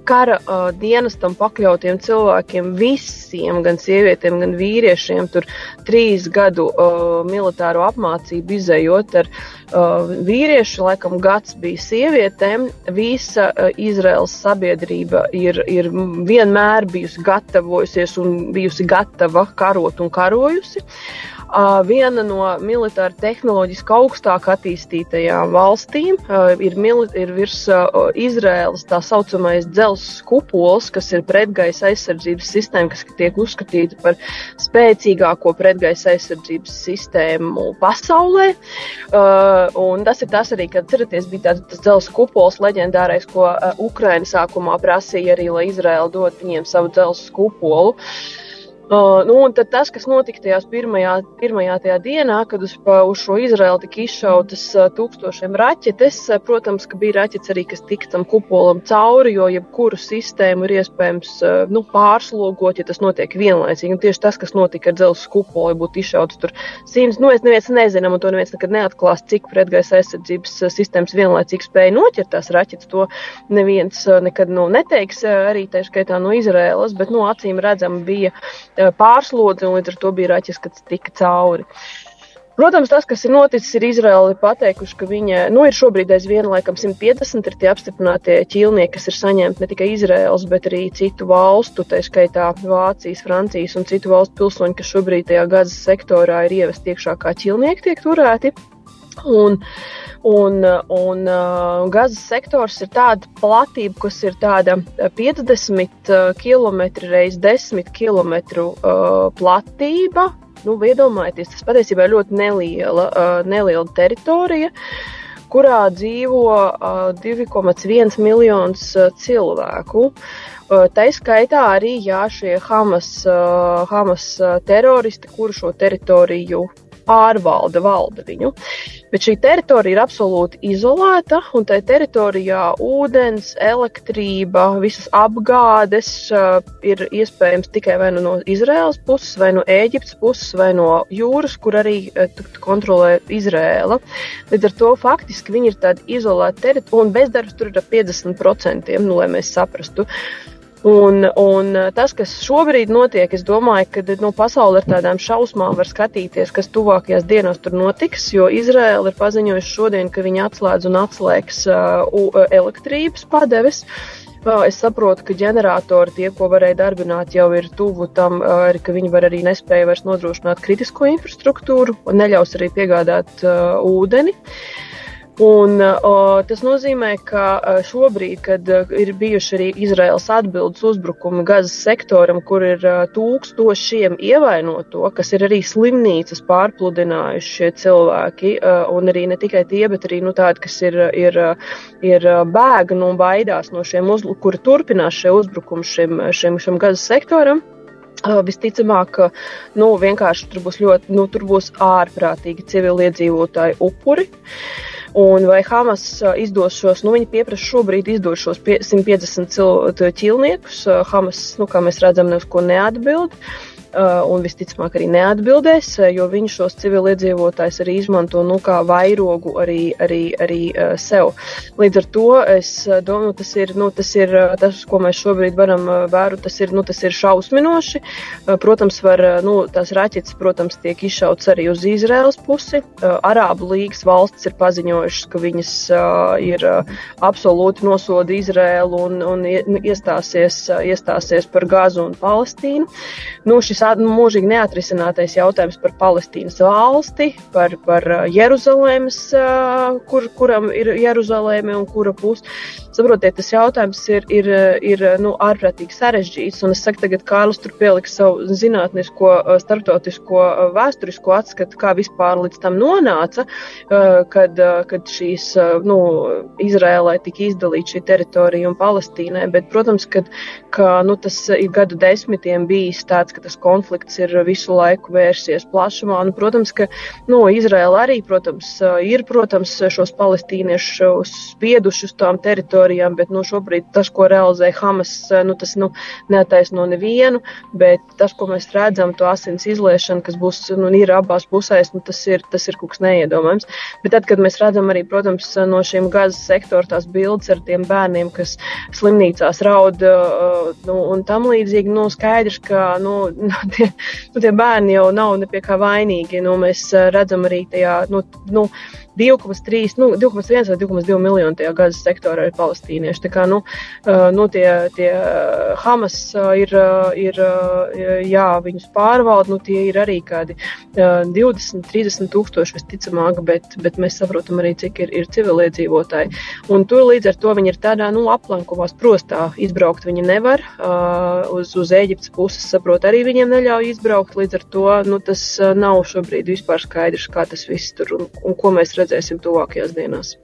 kara uh, dienestam pakļautiem cilvēkiem, visiem, gan sievietēm, gan vīriešiem, tur trīs gadu uh, militāro apmācību izējot ar uh, vīriešu, laikam gads bija sievietēm. Visa uh, Izraels sabiedrība ir, ir vienmēr bijusi gatavojusies un bijusi gatava karot un karojusi. Uh, Viena no militāri tehnoloģiski augstāk attīstītajām valstīm ir, ir virs Izraēlas tā saucamais dzelzs kupols, kas ir pretgaisa aizsardzības sistēma, kas tiek uzskatīta par spēcīgāko pretgaisa aizsardzības sistēmu pasaulē. Un tas ir tas arī, kad atceraties, bija tāds tas dzelzs kupols leģendārais, ko Ukraina sākumā prasīja arī, lai Izraēla dod viņiem savu dzelzs kupolu. Uh, Uh, nu, tas, kas notika tajā pirmajā, pirmajā tajā dienā, kad uz, uz šo Izraelu tika izšautas uh, tūkstošiem raķetes, uh, protams, bija raķetes arī, kas tika tam kupolam cauri, jo jebkuru sistēmu ir iespējams uh, nu, pārslogot, ja tas notiek vienlaicīgi. Un tieši tas, kas notika ar dzelzceļa kupolu, ja būtu izšauts tur simts, nu, es neviens nezinām, un to neviens nekad neatklās, cik pretgaisa aizsardzības uh, sistēmas vienlaicīgi spēja noķert tās raķetes. To neviens uh, nekad nu, neteiks, arī tā skaitā no Izraēlas, bet, nu, acīm redzam, bija pārslodzi, un līdz ar to bija raķis, kas tika cauri. Protams, tas, kas ir noticis, ir Izraela pateikuši, ka viņa nu, ir šobrīd aizvien laikam 150 ir tie apstiprinātie ķīlnieki, kas ir saņemti ne tikai Izraels, bet arī citu valstu, tā skaitā Vācijas, Francijas un citu valstu pilsoņi, kas šobrīd tajā gazas sektorā ir ievest iekšā kā ķīlnieki tiek turēti. Un, un, un uh, gazas sektors ir tāda platība, kas ir tāda 50 km reizes 10 km uh, platība. Nu, iedomājieties, tas patiesībā ir ļoti neliela, uh, neliela teritorija, kurā dzīvo uh, 2,1 miljonus uh, cilvēku. Uh, tā skaitā arī jā, šie Hamas, uh, Hamas uh, teroristi, kuru šo teritoriju pārvalda, valda viņu. Bet šī teritorija ir absolūti izolēta, un tajā teritorijā ūdens, elektrība, visas apgādes uh, ir iespējams tikai vai nu no Izraēlas puses, vai no Ēģiptes puses, vai no jūras, kur arī uh, kontrolē Izraēla. Līdz ar to faktiski viņi ir tādi izolēti teritorija, un bezdarbs tur ir ap 50%, nu, lai mēs saprastu. Uh, Un, un tas, kas šobrīd notiek, es domāju, ka nu, pasaule ar tādām šausmām var skatīties, kas tuvākajās dienās tur notiks, jo Izraela ir paziņojusi šodien, ka viņi atslēdz un atslēgs uh, elektrības padeves. Uh, es saprotu, ka ģeneratori, tie, ko varēja darbināt, jau ir tuvu tam, uh, ka viņi var arī nespēja vairs nodrošināt kritisko infrastruktūru un neļaus arī piegādāt uh, ūdeni. Uh, Un, o, tas nozīmē, ka šobrīd, kad ir bijuši arī Izraels atbildes uzbrukumi Gazas sektoram, kur ir tūkstošiem ievainoto, kas ir arī slimnīcas pārpludinājuši šie cilvēki, un arī ne tikai tie, bet arī nu, tādi, kas ir, ir, ir bēgni un baidās no šiem, uzlu, kuri turpinās šie uzbrukumi šim, šim, šim Gazas sektoram. Visticamāk, ka nu, vienkārši tur būs ļoti, nu, tur būs ārprātīgi civiliedzīvotāji upuri. Uh, Un vai Hamas izdos šos, nu viņi pieprasa šobrīd izdot šos 150 ķilniekus, Hamas, nu kā mēs redzam, ne uz ko neatbild. Uh, un visticamāk arī neatbildēs, uh, jo viņi šos civiliedzīvotājus arī izmanto nu, kā vairogu arī, arī, arī uh, sev. Līdz ar to es domāju, tas ir, nu, tas ir tas, ko mēs šobrīd varam vērot, tas ir, nu, tas ir šausminoši. Protams, var, nu, tās raķetes, protams, tiek izšauts arī uz Izraels pusi. Arābu līgas valstis ir paziņojušas, ka viņas ir absolūti nosoda Izraelu un, un iestāsies, iestāsies par Gazu un Palestīnu. Nu, šis mūžīgi neatrisinātais jautājums par Palestīnas valsti, par, par uh, Jeruzalemes, uh, kur, kuram ir Jeruzaleme un kura puse. Saprotiet, tas jautājums ir, ir, ir nu, ārprātīgi sarežģīts, un es saku, tagad Kārlis tur pieliks savu zinātnisko, uh, starptautisko, vēsturisko atskatu, kā vispār līdz tam nonāca, kad, kad šīs, nu, Izrēlai tika izdalīta šī teritorija un Palestīnai, bet, protams, kad, ka, nu, tas ir gadu desmitiem bijis tāds, ka tas konflikts ir visu laiku vērsies plašumā. Nu, protams, ka nu, Izraela arī, protams, ir, protams, šos palestīniešus spieduši uz tām teritorijām, bet nu, šobrīd tas, ko realizē Hamas, nu, tas nu, neataisno nevienu, bet tas, ko mēs redzam, to asins izliešanu, kas būs, nu, ir abās pusēs, nu, tas ir, tas ir kaut kas neiedomājams. Bet tad, kad mēs redzam arī, protams, no šiem gazas sektora tās bildes ar tiem bērniem, kas slimnīcās raud nu, un tam līdzīgi, nu, skaidrs, ka nu, tie, nu, tie bērni jau nav ne pie kā vainīgi. Nu, mēs redzam arī tajā, nu, nu 2,3, nu, 2,1 vai 2,2 miljonu tajā gazas sektorā ir palestīnieši. Tā kā, nu, nu tie, tie Hamas ir, ir, jā, viņus pārvalda, nu, tie ir arī kādi 20, 30 tūkstoši visticamāk, bet, bet mēs saprotam arī, cik ir, ir civiliedzīvotāji. Un tur līdz ar to viņi ir tādā, nu, aplankumā sprostā. Izbraukt viņi nevar. Uz, uz Eģiptes puses, saprot, arī viņiem neļauj izbraukt. Līdz ar to, nu, tas nav šobrīd vispār skaidrs, kā tas viss tur un, un ko mēs redzam redzēsim tuvākajās dienās.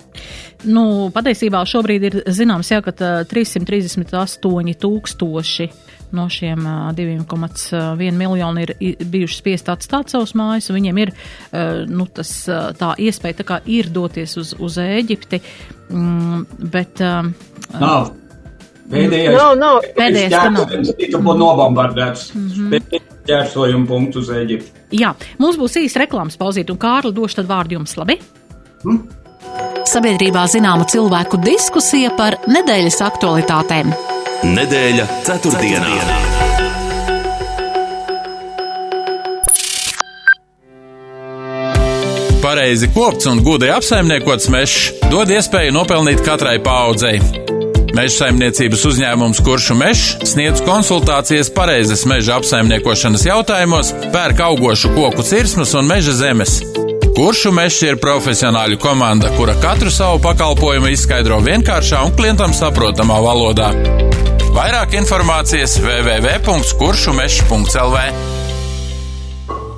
Nu, patiesībā šobrīd ir zināms, jā, ka 338 tūkstoši no šiem 2,1 miljoni ir bijuši spiest atstāt savus mājas, un viņiem ir nu, tas, tā iespēja tā kā ir doties uz, uz Ēģipti, mm, bet. Nav. Pēdējais, nav, nav. Pēdējais, ka nav. Tika nobombardēts. Mm -hmm. Ķērsojumu punktu uz Eģipti. Jā, mums būs īsta reklāmas pauzīt, un Kārli došu tad vārdu jums, labi? Hmm? Sabiedrībā zināma cilvēku diskusija par nedēļas aktualitātēm. Nedēļa ceturtdienā. Pareizi kopts un gudri apsaimniekots mežs dod iespēju nopelnīt katrai paudzei. Meža saimniecības uzņēmums Kuršu mežs sniedz konsultācijas pareizes meža apsaimniekošanas jautājumos, pērk augošu koku cirsmas un meža zemes Kuršu mežs ir profesionāļu komanda, kura katru savu pakalpojumu izskaidro vienkāršā un klientam saprotamā valodā. Vairāk informācijas www.kuršumežs.lv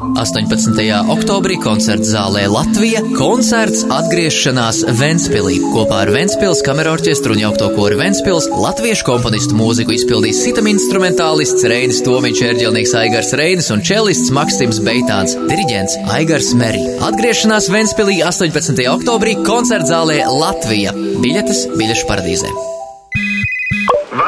18. oktobrī koncerta zālē Latvija koncerts atgriešanās Ventspilī. Kopā ar Ventspils kamerorķestru un jaukto koru Ventspils latviešu komponistu mūziku izpildīs sitam instrumentālists Reinis Tomiņš, ērģelnieks Aigars Reinis un čelists Maksims Beitāns, diriģents Aigars Meri. Atgriešanās Ventspilī 18. oktobrī koncerta zālē Latvija. Biļetes biļešu paradīzē.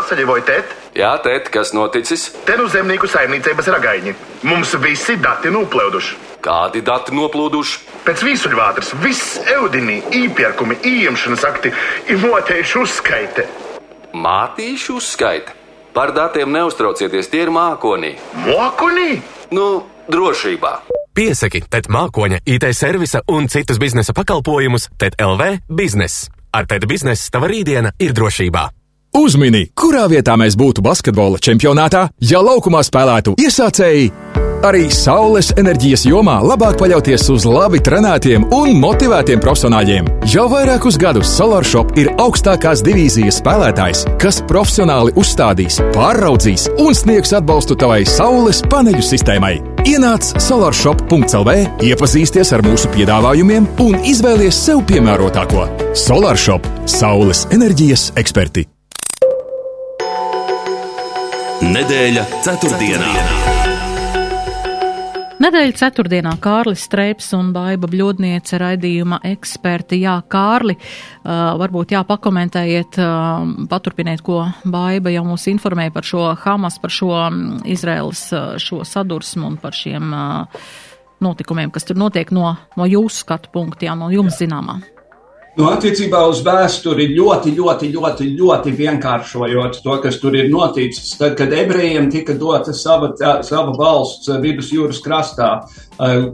Vasaļevoja tēt! Jā, tēt, kas noticis? Te nu zemnieku saimniecības ragaiņi. Mums visi dati noplūduši. Kādi dati noplūduši? Pēc vīsuļvātras viss eudinī, īpērkumi, ieņemšanas akti ir motējuši uzskaite. Mātīšu uzskaite? Par datiem neuztraucieties, tie ir mākonī. Mākonī? Nu, drošībā. Piesaki, TET mākoņa, IT servisa un citus biznesa pakalpojumus TET LV biznesa. Ar TET biznesa tava rītdiena ir drošībā. Uzmini, kurā vietā mēs būtu basketbola čempionātā, ja laukumā spēlētu iesācēji? Arī saules enerģijas jomā labāk paļauties uz labi trenētiem un motivētiem profesionāļiem. Jau vairākus gadus SolarShop ir augstākās divīzijas spēlētājs, kas profesionāli uzstādīs, pāraudzīs un sniegs atbalstu tavai saules paneļu sistēmai. Ienāc solarshop.clv, iepazīsties ar mūsu piedāvājumiem un izvēlies sev piemērotāko. SolarShop - saules enerģijas eksperti. Nedēļa ceturtdienā. Nedēļa ceturtdienā Kārlis Streips un Baiba Bļodniece raidījuma eksperti. Jā, Kārli, uh, varbūt jā, pakomentējiet, uh, paturpiniet, ko Baiba jau mūs informēja par šo Hamas, par šo um, Izraels uh, šo sadursmu un par šiem uh, notikumiem, kas tur notiek no, no jūsu skatu punkta, jā, no jums zināmā. Nu, attiecībā uz vēsturi ļoti, ļoti, ļoti, ļoti vienkāršojot to, kas tur ir noticis. Tad, kad ebrejiem tika dota sava, tā, sava valsts vidusjūras krastā, eh,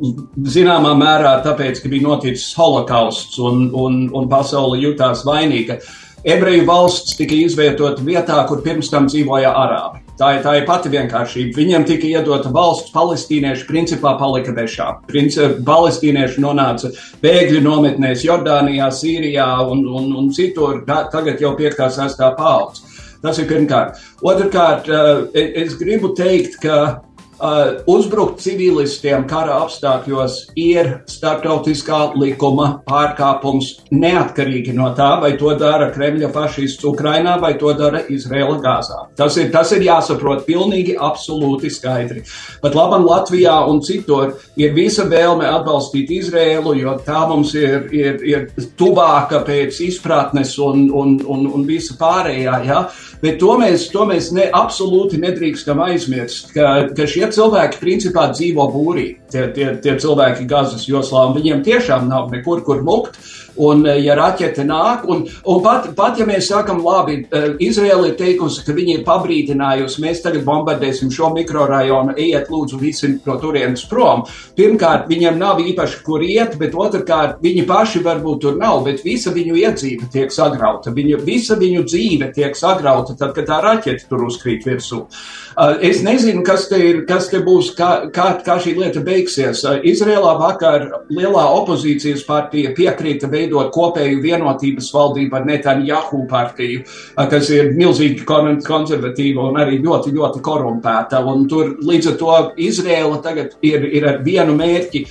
zināmā mērā tāpēc, ka bija noticis holokausts un, un, un pasaule jutās vainīga, ebreju valsts tika izvietota vietā, kur pirms tam dzīvoja arābi. Tā ir, tā ir pati vienkāršība. Viņiem tika iedota valsts, palestīnieši principā palika bešā. Principā palestīnieši nonāca bēgļu nometnēs Jordānijā, Sīrijā un, un, un citur, tagad jau 5. un 6. paudze. Tas ir pirmkārt. Otrakārt, eh, es gribu teikt, ka Uh, uzbrukt civilistiem kara apstākļos ir starptautiskā likuma pārkāpums neatkarīgi no tā, vai to dara Kremļa fašists Ukrainā vai to dara Izraela Gāzā. Tas ir, tas ir jāsaprot pilnīgi absolūti skaidri. Pat labam Latvijā un citur ir visa vēlme atbalstīt Izraelu, jo tā mums ir, ir, ir tuvāka pēc izpratnes un, un, un, un visa pārējā. Ja? Bet to mēs, to mēs ne, absolūti nedrīkstam aizmirst, ka, ka šie cilvēki principā dzīvo būrī. Tie, tie, tie cilvēki Gazas joslā, un viņiem tiešām nav nekur, kur mukt. Un, eh, ja raķete nāk, un, un pat, pat ja mēs sakam, labi, eh, Izraela ir teikusi, ka viņi ir pabrīdinājusi, mēs tagad bombardēsim šo mikrorajonu, ejiet lūdzu visi no turienes prom. Pirmkārt, viņiem nav īpaši, kur iet, bet otrkārt, viņi paši varbūt tur nav, bet visa viņu iedzīve tiek sagrauta. Viņu, visa viņu dzīve tiek sagrauta tad, kad tā raķete tur uzkrīt virsū. Uh, es nezinu, kas te, ir, kas te būs, kā, kā, kā šī lieta beigsies. Uh, Izrēlā vakar lielā opozīcijas partija piekrīta veidot kopēju vienotības valdību ar Netanjahu partiju, uh, kas ir milzīgi konservatīva un arī ļoti, ļoti korumpēta. Un tur līdz ar to Izrēla tagad ir, ir ar vienu mērķi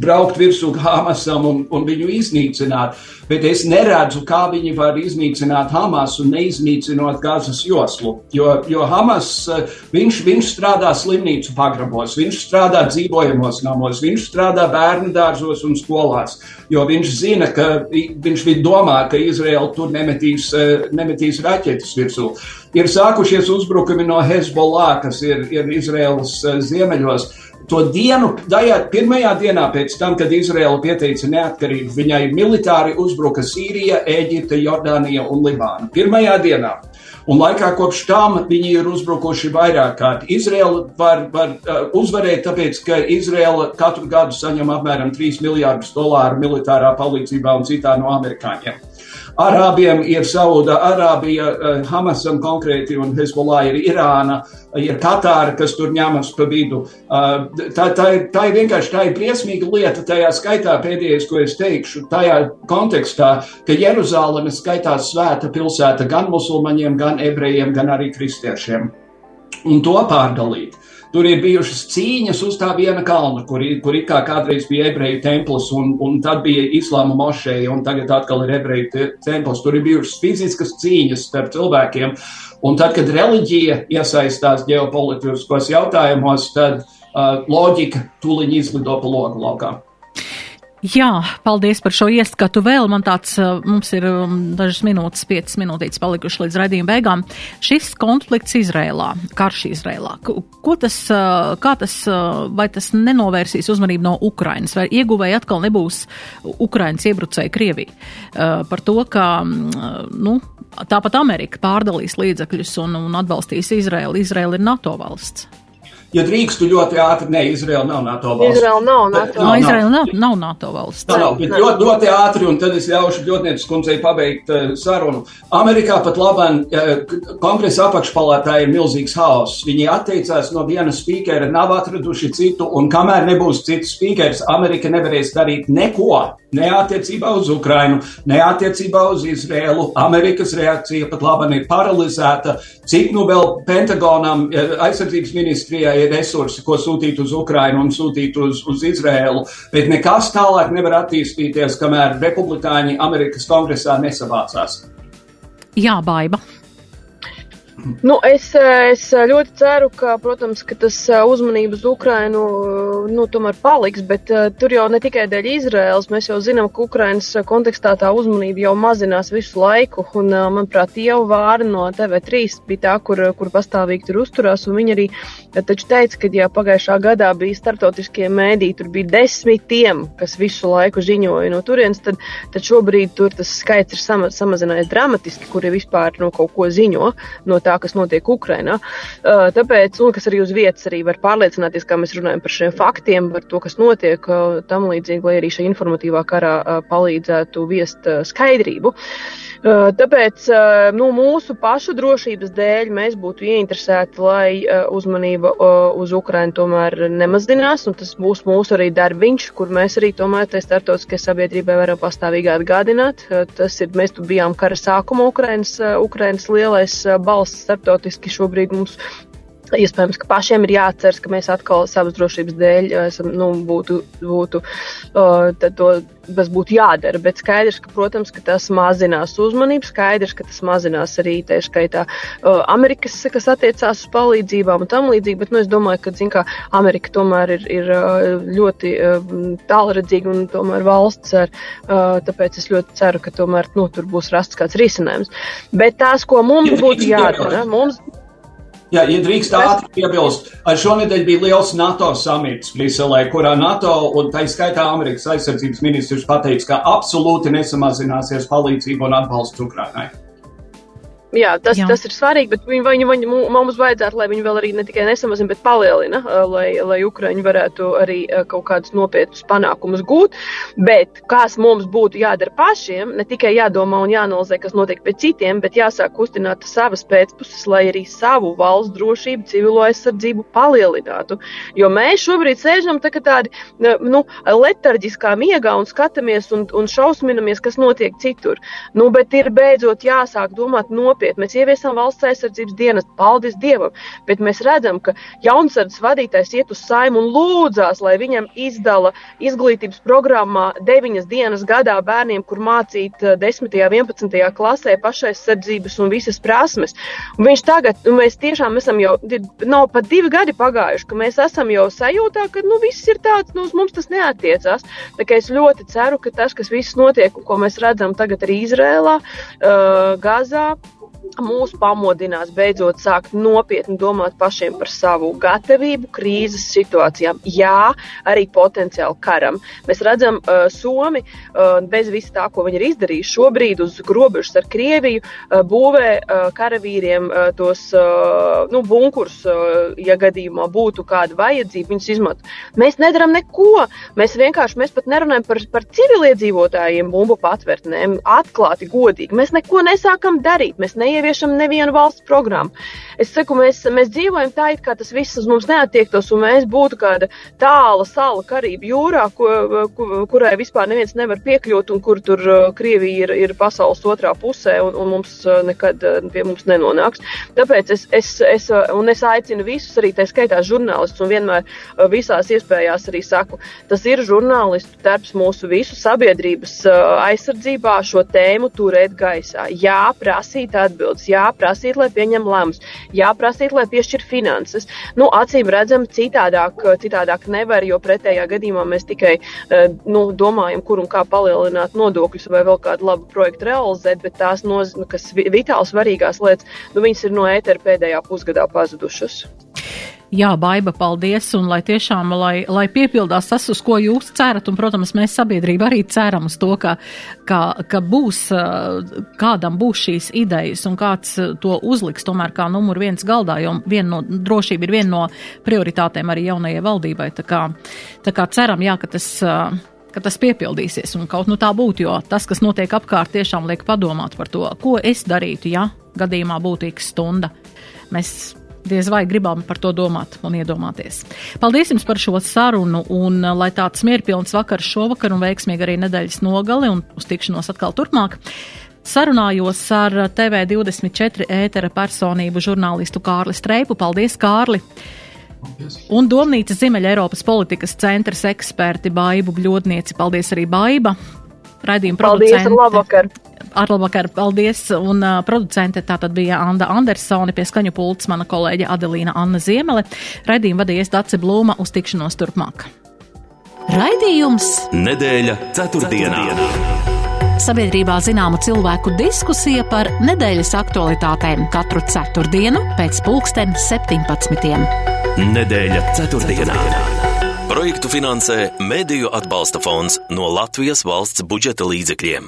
braukt virsū Hamasam un, un viņu iznīcināt. Bet es neredzu, kā viņi var iznīcināt Hamas un neiznīcinot Gazas joslu. Jo, jo Hamas Eh, viņš, viņš strādā slimnīcu pagrabos, viņš strādā dzīvojamos namos, viņš strādā bērnu dārzos un skolās, jo viņš zina, ka viņš domā, ka Izraela tur nemetīs, eh, nemetīs raķetes virsū. Ir sākušies uzbrukumi no Hezbollah, kas ir, ir Izraels eh, ziemeļos. To dienu, tajā pirmajā dienā pēc tam, kad Izraela pieteica neatkarību, viņai militāri uzbruka Sīrija, Eģipte, Jordānija un Libāna. Pirmajā dienā. Un laikā kopš tam viņi ir uzbrukuši vairāk kārt. Izraela var, var uh, uzvarēt, tāpēc, ka Izraela katru gadu saņem apmēram 3 miljārdus dolāru militārā palīdzībā un citā no amerikāņiem. Arābiem ir Sauda Arābija, uh, Hamasam konkrēti un Hezbollah ir Irāna, ir Katāra, kas tur ņemas pa vidu. Uh, tā, tā, ir, tā ir vienkārši tā ir briesmīga lieta, tajā skaitā pēdējais, ko es teikšu, tajā kontekstā, ka Jeruzaleme skaitās svēta pilsēta gan musulmaņiem, gan ebrejiem, gan arī kristiešiem. Un to pārdalīt. Tur ir bijušas cīņas uz tā viena kalna, kur, kur it kā kādreiz bija ebreju templis, un, un tad bija islāma mošeja, un tagad atkal ir ebreju templis. Tur ir bijušas fiziskas cīņas starp cilvēkiem. Un tad, kad reliģija iesaistās ģeopolitiskos jautājumos, tad uh, loģika tūlīt izlido pa logu laukā. Jā, paldies par šo ieskatu vēl. Man tāds, uh, mums ir um, dažas minūtes, piecas minūtītes palikušas līdz raidījuma beigām. Šis konflikts Izrēlā, karš Izrēlā, ko tas, uh, kā tas, uh, vai tas nenovērsīs uzmanību no Ukrainas, vai ieguvēji atkal nebūs Ukrainas iebrucēji Krievija? Par to, ka, mm, nu, tāpat Amerika pārdalīs līdzekļus un, un atbalstīs Izrēlu. Izrēla ir NATO valsts ja drīkstu ļoti ātri, ne, Izraela nav NATO valsts. Izraela nav NATO valsts. No, Izraela nav, nav NATO valsts. Nav, nav, bet ļoti, ļoti ātri, un tad es ļaušu Ļotnieces kundzei pabeigt uh, sarunu. Amerikā pat labāk uh, kongresa apakšpalātā ir milzīgs haoss. Viņi atteicās no viena spīkera, nav atraduši citu, un kamēr nebūs cits spīkers, Amerika nevarēs darīt neko. Ne attiecībā uz Ukrainu, ne attiecībā uz Izrēlu. Amerikas reakcija pat labāk ir paralizēta. Cik nu vēl Pentagonam, aizsardzības ministrijai resursi, ko sūtīt uz Ukrainu un sūtīt uz, uz Izrēlu, bet nekas tālāk nevar attīstīties, kamēr republikāņi Amerikas kongresā nesavācās. Jā, baiba. Nu, es, es ļoti ceru, ka, protams, ka tas uzmanības Ukrainu nu, tomēr paliks, bet uh, tur jau ne tikai dēļ Izraels. Mēs jau zinām, ka Ukrainas kontekstā tā uzmanība jau mazinās visu laiku. Un, uh, manuprāt, jau vāra no TV3 bija tā, kur, kur pastāvīgi tur uzturās. Viņi arī taču teica, ka ja pagājušā gadā bija startautiskie mēdī, tur bija desmitiem, kas visu laiku ziņoja no turienes, tad, tad šobrīd tur tas skaits ir sama, samazinājies dramatiski, kuri vispār no kaut ko ziņo. No tā, tā, kas notiek Ukrainā. Uh, tāpēc, un kas arī uz vietas arī var pārliecināties, kā mēs runājam par šiem faktiem, par to, kas notiek uh, tam līdzīgi, lai arī šajā informatīvā karā uh, palīdzētu viest skaidrību. Tāpēc nu, mūsu pašu drošības dēļ mēs būtu ieinteresēti, lai uzmanība uz Ukrainu tomēr nemazinās, tas būs mūsu arī darbiņš, kur mēs arī tomēr tai startautiskajai sabiedrībai varam pastāvīgi atgādināt. Tas ir, mēs tu bijām kara sākuma Ukrainas, Ukrainas lielais balsts starptautiski šobrīd mums Iespējams, ka pašiem ir jāatceras, ka mēs atkal savas drošības dēļ esam, nu, būtu, būtu uh, to, tas būtu jādara. Bet skaidrs, ka, protams, ka tas mazinās uzmanību, skaidrs, ka tas mazinās arī tā skaitā uh, Amerikas, kas attiecās uz palīdzībām un tam līdzīgi. Bet nu, es domāju, ka zin, kā, Amerika tomēr ir, ir ļoti tālredzīga un tomēr valsts ar, tāpēc es ļoti ceru, ka tomēr nu, tur būs rasts kāds risinājums. Bet tās, ko mums būtu jādara, mums. Jā, ja drīkst ātri piebilst, šonadēļ bija liels NATO samits Briselē, kurā NATO un tā skaitā Amerikas aizsardzības ministrs pateica, ka absolūti nesamazināsies palīdzība un atbalsts Ukrainai. Jā, tas, Jā. tas ir svarīgi, bet viņi, viņi, viņi, mums vajadzētu, lai viņi vēl arī ne tikai nesamazina, bet palielina, lai, lai Ukraiņi varētu arī kaut kādus nopietnus panākumus gūt. Bet kas mums būtu jādara pašiem, ne tikai jādomā un jāanalizē, kas notiek pie citiem, bet jāsāk kustināt savas pēcpuses, lai arī savu valsts drošību, civilo aizsardzību palielinātu. Jo mēs šobrīd sēžam tā tādi nu, letarģiskā miegā un skatāmies un, un šausminamies, kas notiek citur. Nu, bet ir beidzot jāsāk domāt nopietni nopietni. Mēs ieviesām valsts aizsardzības dienas, paldies Dievam, bet mēs redzam, ka jaunsardzes vadītājs iet uz saimu un lūdzās, lai viņam izdala izglītības programmā deviņas dienas gadā bērniem, kur mācīt 10. un 11. klasē pašaizsardzības un visas prasmes. Un viņš tagad, un mēs tiešām esam jau, nav pat divi gadi pagājuši, ka mēs esam jau sajūtā, ka nu, viss ir tāds, nu, uz mums tas neatiecās. Tā kā es ļoti ceru, ka tas, kas viss notiek un ko mēs redzam tagad arī Izrēlā, uh, Gazā, mūs pamodinās beidzot sākt nopietni domāt pašiem par savu gatavību krīzes situācijām. Jā, arī potenciāli karam. Mēs redzam, uh, Somi uh, bez visa tā, ko viņi ir izdarījuši šobrīd uz robežas ar Krieviju, uh, būvē uh, karavīriem uh, tos uh, nu, bunkurus, uh, ja gadījumā būtu kāda vajadzība, viņus izmantot. Mēs nedaram neko. Mēs vienkārši mēs pat nerunājam par, par civiliedzīvotājiem bumbu patvērtnēm, atklāti, godīgi. Mēs neko nesākam darīt. Mēs neieviešam neieviešam nevienu valsts programmu. Es saku, mēs, mēs dzīvojam tā, it kā tas viss uz mums neatiektos, un mēs būtu kāda tāla sala Karību jūrā, ko, ku, kurai vispār neviens nevar piekļūt, un kur tur uh, Krievija ir, ir pasaules otrā pusē, un, un mums uh, nekad uh, pie mums nenonāks. Tāpēc es, es, es, es aicinu visus, arī tā skaitā žurnālistus, un vienmēr visās iespējās arī saku, tas ir žurnālistu darbs mūsu visu sabiedrības aizsardzībā šo tēmu turēt gaisā. Jā, prasīt atbildi atbildes, jā, prasīt, lai pieņem lēmumus, jā, prasīt, lai piešķir finanses. Nu, acīm redzam, citādāk, citādāk nevar, jo pretējā gadījumā mēs tikai eh, nu, domājam, kur un kā palielināt nodokļus vai vēl kādu labu projektu realizēt, bet tās, noz, kas vitāli svarīgās lietas, nu, viņas ir no ētera pēdējā pusgadā pazudušas. Jā, baiba, paldies, un lai tiešām, lai, lai piepildās tas, uz ko jūs cerat, un, protams, mēs sabiedrība arī ceram uz to, ka, ka, ka būs, kādam būs šīs idejas, un kāds to uzliks tomēr kā numur viens galdā, jo viena no, drošība ir viena no prioritātēm arī jaunajai valdībai, tā kā, tā kā ceram, jā, ka tas ka tas piepildīsies un kaut nu tā būtu, jo tas, kas notiek apkārt, tiešām liek padomāt par to, ko es darītu, ja gadījumā būtu x stunda. Mēs diez vai gribam par to domāt un iedomāties. Paldies jums par šo sarunu un uh, lai tāds mierpilns vakars šovakar un veiksmīgi arī nedēļas nogali un uz tikšanos atkal turpmāk. Sarunājos ar TV24 ētera personību žurnālistu Kārli Streipu. Paldies, Kārli! Paldies. Un Domnīcas Ziemeļa Eiropas politikas centras eksperti Baibu Bļodnieci. Paldies arī Baiba! Raidījuma producente. Paldies, labvakar! Ar labvakar, paldies! Un uh, producente tātad bija Anda Andersone, pie skaņu pults mana kolēģe Adelīna Anna Ziemele. Raidījumu vadījies Dace Blūma uz tikšanos turpmāk. Raidījums Nedēļa ceturtdienā. Sabiedrībā zināma cilvēku diskusija par nedēļas aktualitātēm katru ceturtdienu pēc pulksten 17. Nedēļa ceturtdienā. Projektu finansē Mēdīju atbalsta fonds no Latvijas valsts budžeta līdzekļiem.